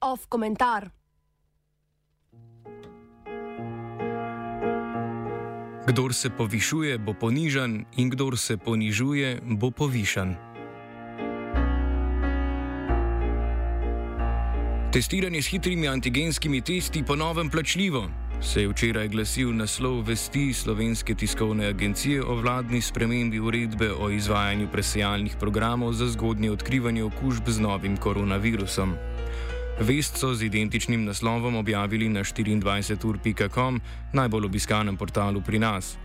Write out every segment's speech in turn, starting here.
Off komentar. Kdor se povišuje, bo ponižan, in kdor se ponižuje, bo povišan. Testiranje s hitrimi antigenskimi testi po novem plačljivo. Se je včeraj glasil naslov vesti slovenske tiskovne agencije o vladni spremembi uredbe o izvajanju presejalnih programov za zgodnje odkrivanje okužb z novim koronavirusom. Vest so z identičnim naslovom objavili na 24ur.com, najbolj obiskanem portalu pri nas.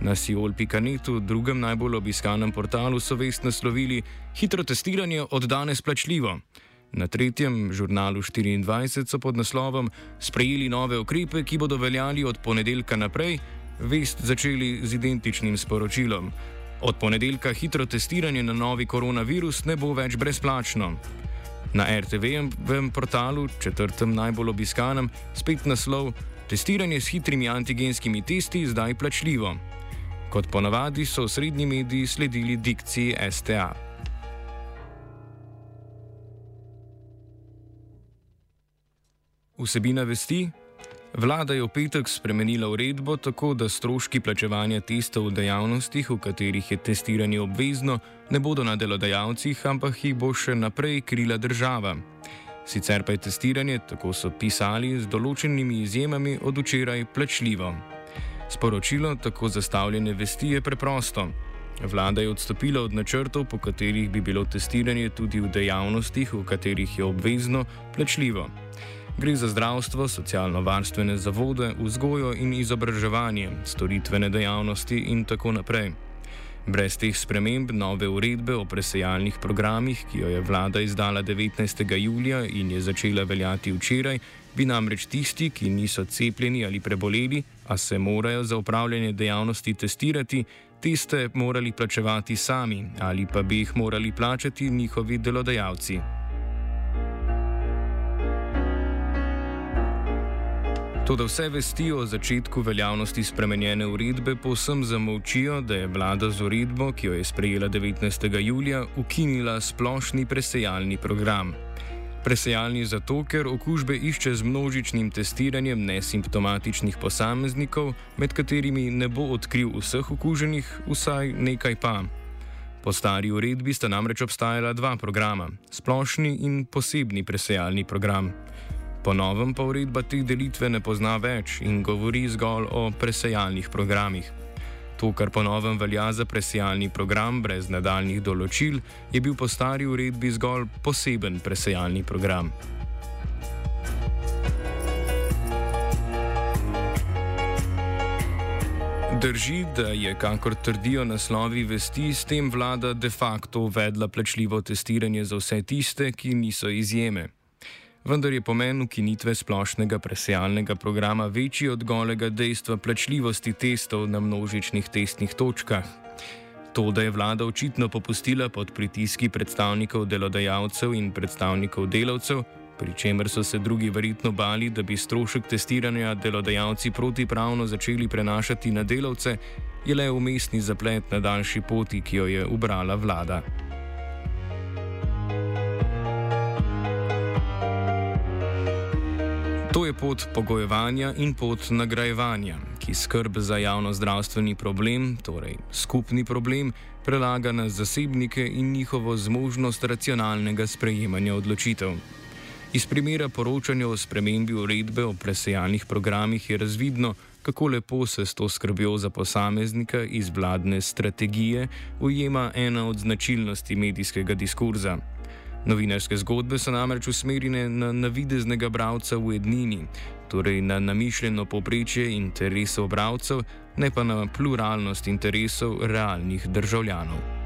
Na siol.netu, drugem najbolj obiskanem portalu, so vest naslovili: Hitro testiranje od danes plačljivo. Na tretjem žurnalu 24 so pod naslovom Sprejeli nove ukrepe, ki bodo veljali od ponedeljka naprej, vest začeli z identičnim sporočilom. Od ponedeljka hitro testiranje na novi koronavirus ne bo več brezplačno. Na RTV-jem portalu, četrtem najbolj obiskanem, spet naslov Testiranje s hitrimi antigenskimi testi zdaj plačljivo. Kot ponavadi so srednji mediji sledili dikciji STA. Vsebina vesti: Vlada je v petek spremenila uredbo tako, da stroški plačevanja testov v dejavnostih, v katerih je testiranje obvezno, ne bodo na delodajalcih, ampak jih bo še naprej krila država. Sicer pa je testiranje, tako so pisali, z določenimi izjemami od včeraj plačljivo. Sporočilo tako zastavljene vesti je preprosto. Vlada je odstopila od načrtov, po katerih bi bilo testiranje tudi v dejavnostih, v katerih je obvezno, plačljivo. Gre za zdravstvo, socialno-varstvene zavode, vzgojo in izobraževanje, storitvene dejavnosti in tako naprej. Brez teh sprememb nove uredbe o presejalnih programih, ki jo je vlada izdala 19. julija in je začela veljati včeraj, bi namreč tisti, ki niso cepljeni ali preboleli, a se morajo za upravljanje dejavnosti testirati, teste morali plačevati sami ali pa bi jih morali plačati njihovi delodajalci. Toda vse vesti o začetku veljavnosti spremenjene uredbe povsem zamolčijo, da je vlada z uredbo, ki jo je sprejela 19. julija, ukinila splošni presejalni program. Presejalni zato, ker okužbe išče z množičnim testiranjem nesimptomatičnih posameznikov, med katerimi ne bo odkril vseh okuženih, vsaj nekaj pa. Po stari uredbi sta namreč obstajala dva programa: splošni in posebni presejalni program. Po novem pa uredba te delitve ne pozna več in govori zgolj o presejalnih programih. To, kar po novem velja za presejalni program brez nadaljnih določil, je bil po stari uredbi zgolj poseben presejalni program. Drži, da je, kakor trdijo naslovi vesti, s tem vlada de facto uvedla plačljivo testiranje za vse tiste, ki niso izjeme vendar je pomen ukinitve splošnega presejalnega programa večji od golega dejstva plačljivosti testov na množičnih testnih točkah. To, da je vlada očitno popustila pod pritiski predstavnikov delodajalcev in predstavnikov delavcev, pri čemer so se drugi verjetno bali, da bi strošek testiranja delodajalci protipravno začeli prenašati na delavce, je le umestni zaplet na daljši poti, ki jo je ubrala vlada. To je pot pogojevanja in pot nagrajevanja, ki skrb za javno zdravstveni problem, torej skupni problem, prelaga na zasebnike in njihovo zmožnost racionalnega sprejemanja odločitev. Iz primera poročanja o spremembi uredbe o presejalnih programih je razvidno, kako lepo se s to skrbjo za posameznika iz vladne strategije ujema ena od značilnosti medijskega diskurza. Novinarske zgodbe so namreč usmerjene na navideznega bralca v ednini, torej na namišljeno poprečje interesov bralcev, ne pa na pluralnost interesov realnih državljanov.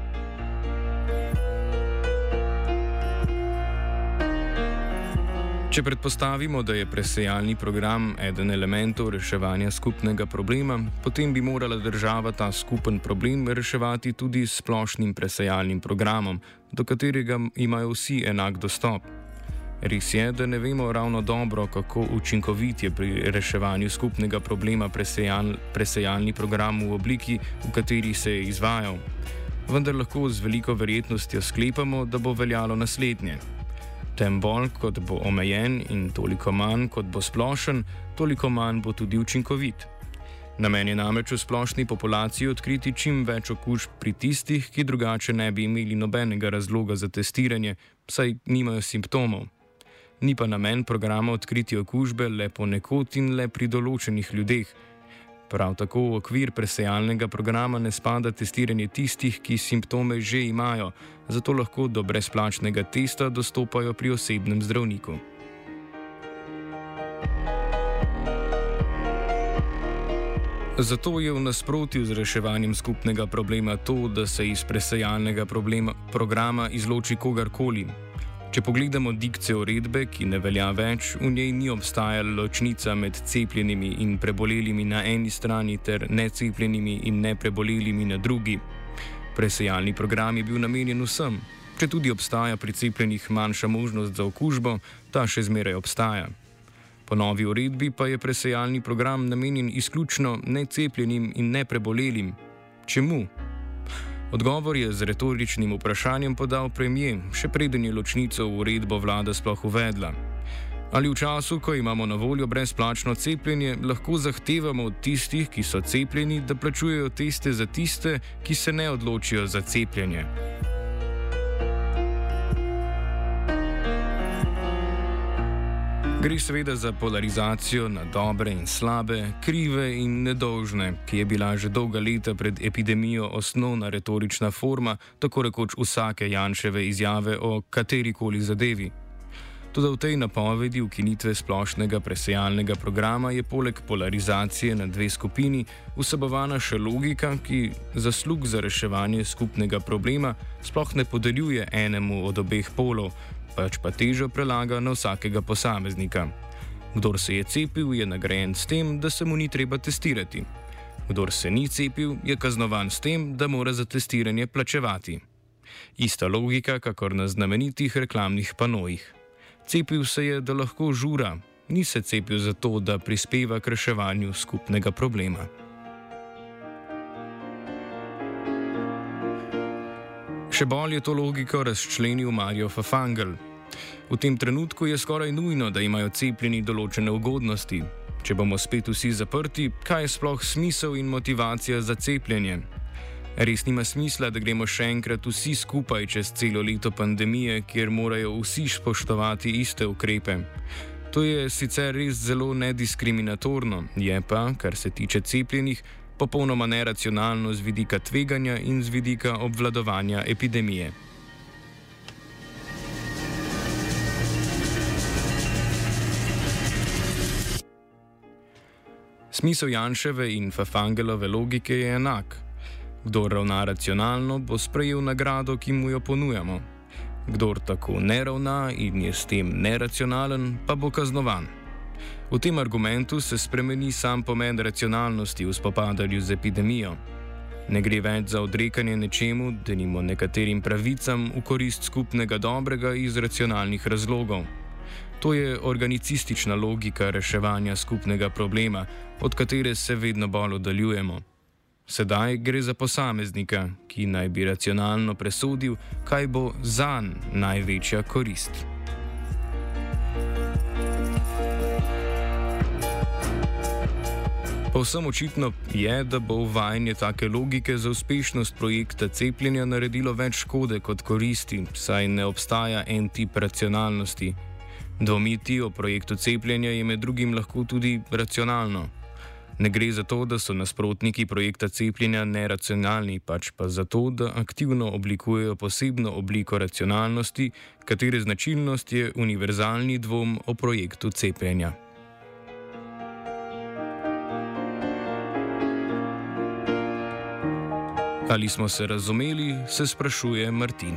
Če predpostavimo, da je presejalni program eden elementov reševanja skupnega problema, potem bi morala država ta skupen problem reševati tudi s splošnim presejalnim programom, do katerega imajo vsi enak dostop. Res je, da ne vemo ravno dobro, kako učinkovit je pri reševanju skupnega problema presejal, presejalni program v obliki, v kateri se je izvajal. Vendar lahko z veliko verjetnostjo sklepamo, da bo veljalo naslednje. Tem bolj, kot bo omejen in toliko manj, kot bo splošen, toliko manj bo tudi učinkovit. Namen je namreč v splošni populaciji odkriti čim več okužb pri tistih, ki drugače ne bi imeli nobenega razloga za testiranje, saj nimajo simptomov. Ni pa namen programa odkriti okužbe le ponekod in le pri določenih ljudeh. Prav tako v okvir presejalnega programa ne spada testiranje tistih, ki simptome že imajo, zato lahko do brezplačnega testa dostopajo pri osebnem zdravniku. Zato je v nasprotju z reševanjem skupnega problema to, da se iz presejalnega problema, programa izloči kogarkoli. Če pogledamo dikcijo uredbe, ki ne velja več, v njej ni obstajala ločnica med cepljenimi in prebolelimi na eni strani ter necepljenimi in neprebolelimi na drugi. Presejalni program je bil namenjen vsem. Če tudi obstaja pri cepljenih manjša možnost za okužbo, ta še zmeraj obstaja. Po novi uredbi pa je presejalni program namenjen izključno necepljenim in neprebolelim. Čemu? Odgovor je z retoričnim vprašanjem podal premijer, še preden je ločnico v uredbo vlada sploh uvedla. Ali v času, ko imamo na voljo brezplačno cepljenje, lahko zahtevamo od tistih, ki so cepljeni, da plačujejo teste za tiste, ki se ne odločijo za cepljenje? Gre seveda za polarizacijo na dobre in slabe, krive in nedolžne, ki je bila že dolga leta pred epidemijo osnovna retorična forma tako rekoč vsake Janševe izjave o katerikoli zadevi. Tudi v tej napovedi ukinitve splošnega presejalnega programa je poleg polarizacije na dve skupini vsebovana še logika, ki zaslug za reševanje skupnega problema sploh ne podeljuje enemu od obeh polov, pač pa težo prelaga na vsakega posameznika. Kdor se je cepil, je nagrajen s tem, da se mu ni treba testirati. Kdor se ni cepil, je kaznovan s tem, da mora za testiranje plačevati. Ista logika, kakor na znamenitih reklamnih panojih. Cepil se je, da lahko žura, ni se cepil zato, da prispeva k reševanju skupnega problema. Še bolj je to logiko razčlenil Marijo Fafangel. V tem trenutku je skoraj nujno, da imajo cepljeni določene ugodnosti. Če bomo spet vsi zaprti, kaj je sploh smisel in motivacija za cepljenje? Res nima smisla, da gremo še enkrat vsi skupaj čez celo leto pandemije, kjer morajo vsi spoštovati iste ukrepe. To je sicer res zelo nediskriminatorno, je pa, kar se tiče cepljenih, popolnoma neracionalno z vidika tveganja in z vidika obvladovanja epidemije. Smisel Janševe in Fafangelove logike je enak. Kdo ravna racionalno, bo sprejel nagrado, ki mu jo ponujamo. Kdor tako ne ravna in je s tem neracionalen, pa bo kaznovan. V tem argumentu se spremeni sam pomen racionalnosti v spopadanju z epidemijo. Ne gre več za odrekanje nečemu, da nimo nekaterim pravicam v korist skupnega dobrega iz racionalnih razlogov. To je organicistična logika reševanja skupnega problema, od katere se vedno bolj oddaljujemo. Sedaj gre za posameznika, ki naj bi racionalno presodil, kaj bo zanj največja korist. Povsem očitno je, da bo uvajanje take logike za uspešnost projekta cepljenja naredilo več škode kot koristi, saj ne obstaja en tip racionalnosti. Dvomiti o projektu cepljenja je med drugim lahko tudi racionalno. Ne gre za to, da so nasprotniki projekta cepljenja neracionalni, pač pa za to, da aktivno oblikujejo posebno obliko racionalnosti, katere značilnost je univerzalni dvom o projektu cepljenja. Ali smo se razumeli, se sprašuje Martin.